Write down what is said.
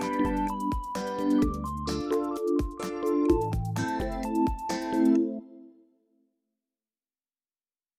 Bye.